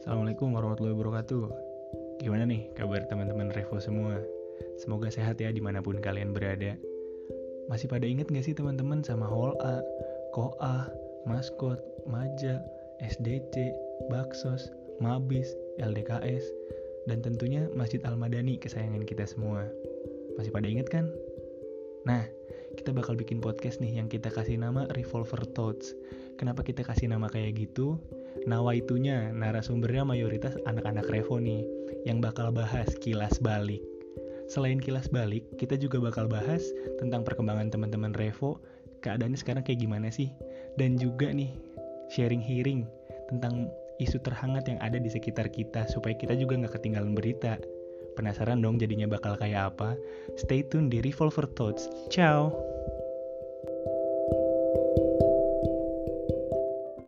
Assalamualaikum warahmatullahi wabarakatuh Gimana nih kabar teman-teman Revo semua? Semoga sehat ya di mana pun kalian berada Masih pada inget gak sih teman-teman sama Hall A, Koa, Maskot, Maja, SDC, Baksos, Mabis, LDKS, dan tentunya Masjid Al-Madani kesayangan kita semua Masih pada inget kan? Nah, kita bakal bikin podcast nih yang kita kasih nama Revolver Thoughts. Kenapa kita kasih nama kayak gitu? Nawa itunya, narasumbernya mayoritas anak-anak Revo nih, yang bakal bahas kilas balik. Selain kilas balik, kita juga bakal bahas tentang perkembangan teman-teman Revo, keadaannya sekarang kayak gimana sih? Dan juga nih, sharing hearing tentang isu terhangat yang ada di sekitar kita, supaya kita juga nggak ketinggalan berita. Penasaran dong jadinya bakal kayak apa? Stay tune di Revolver Thoughts. Ciao!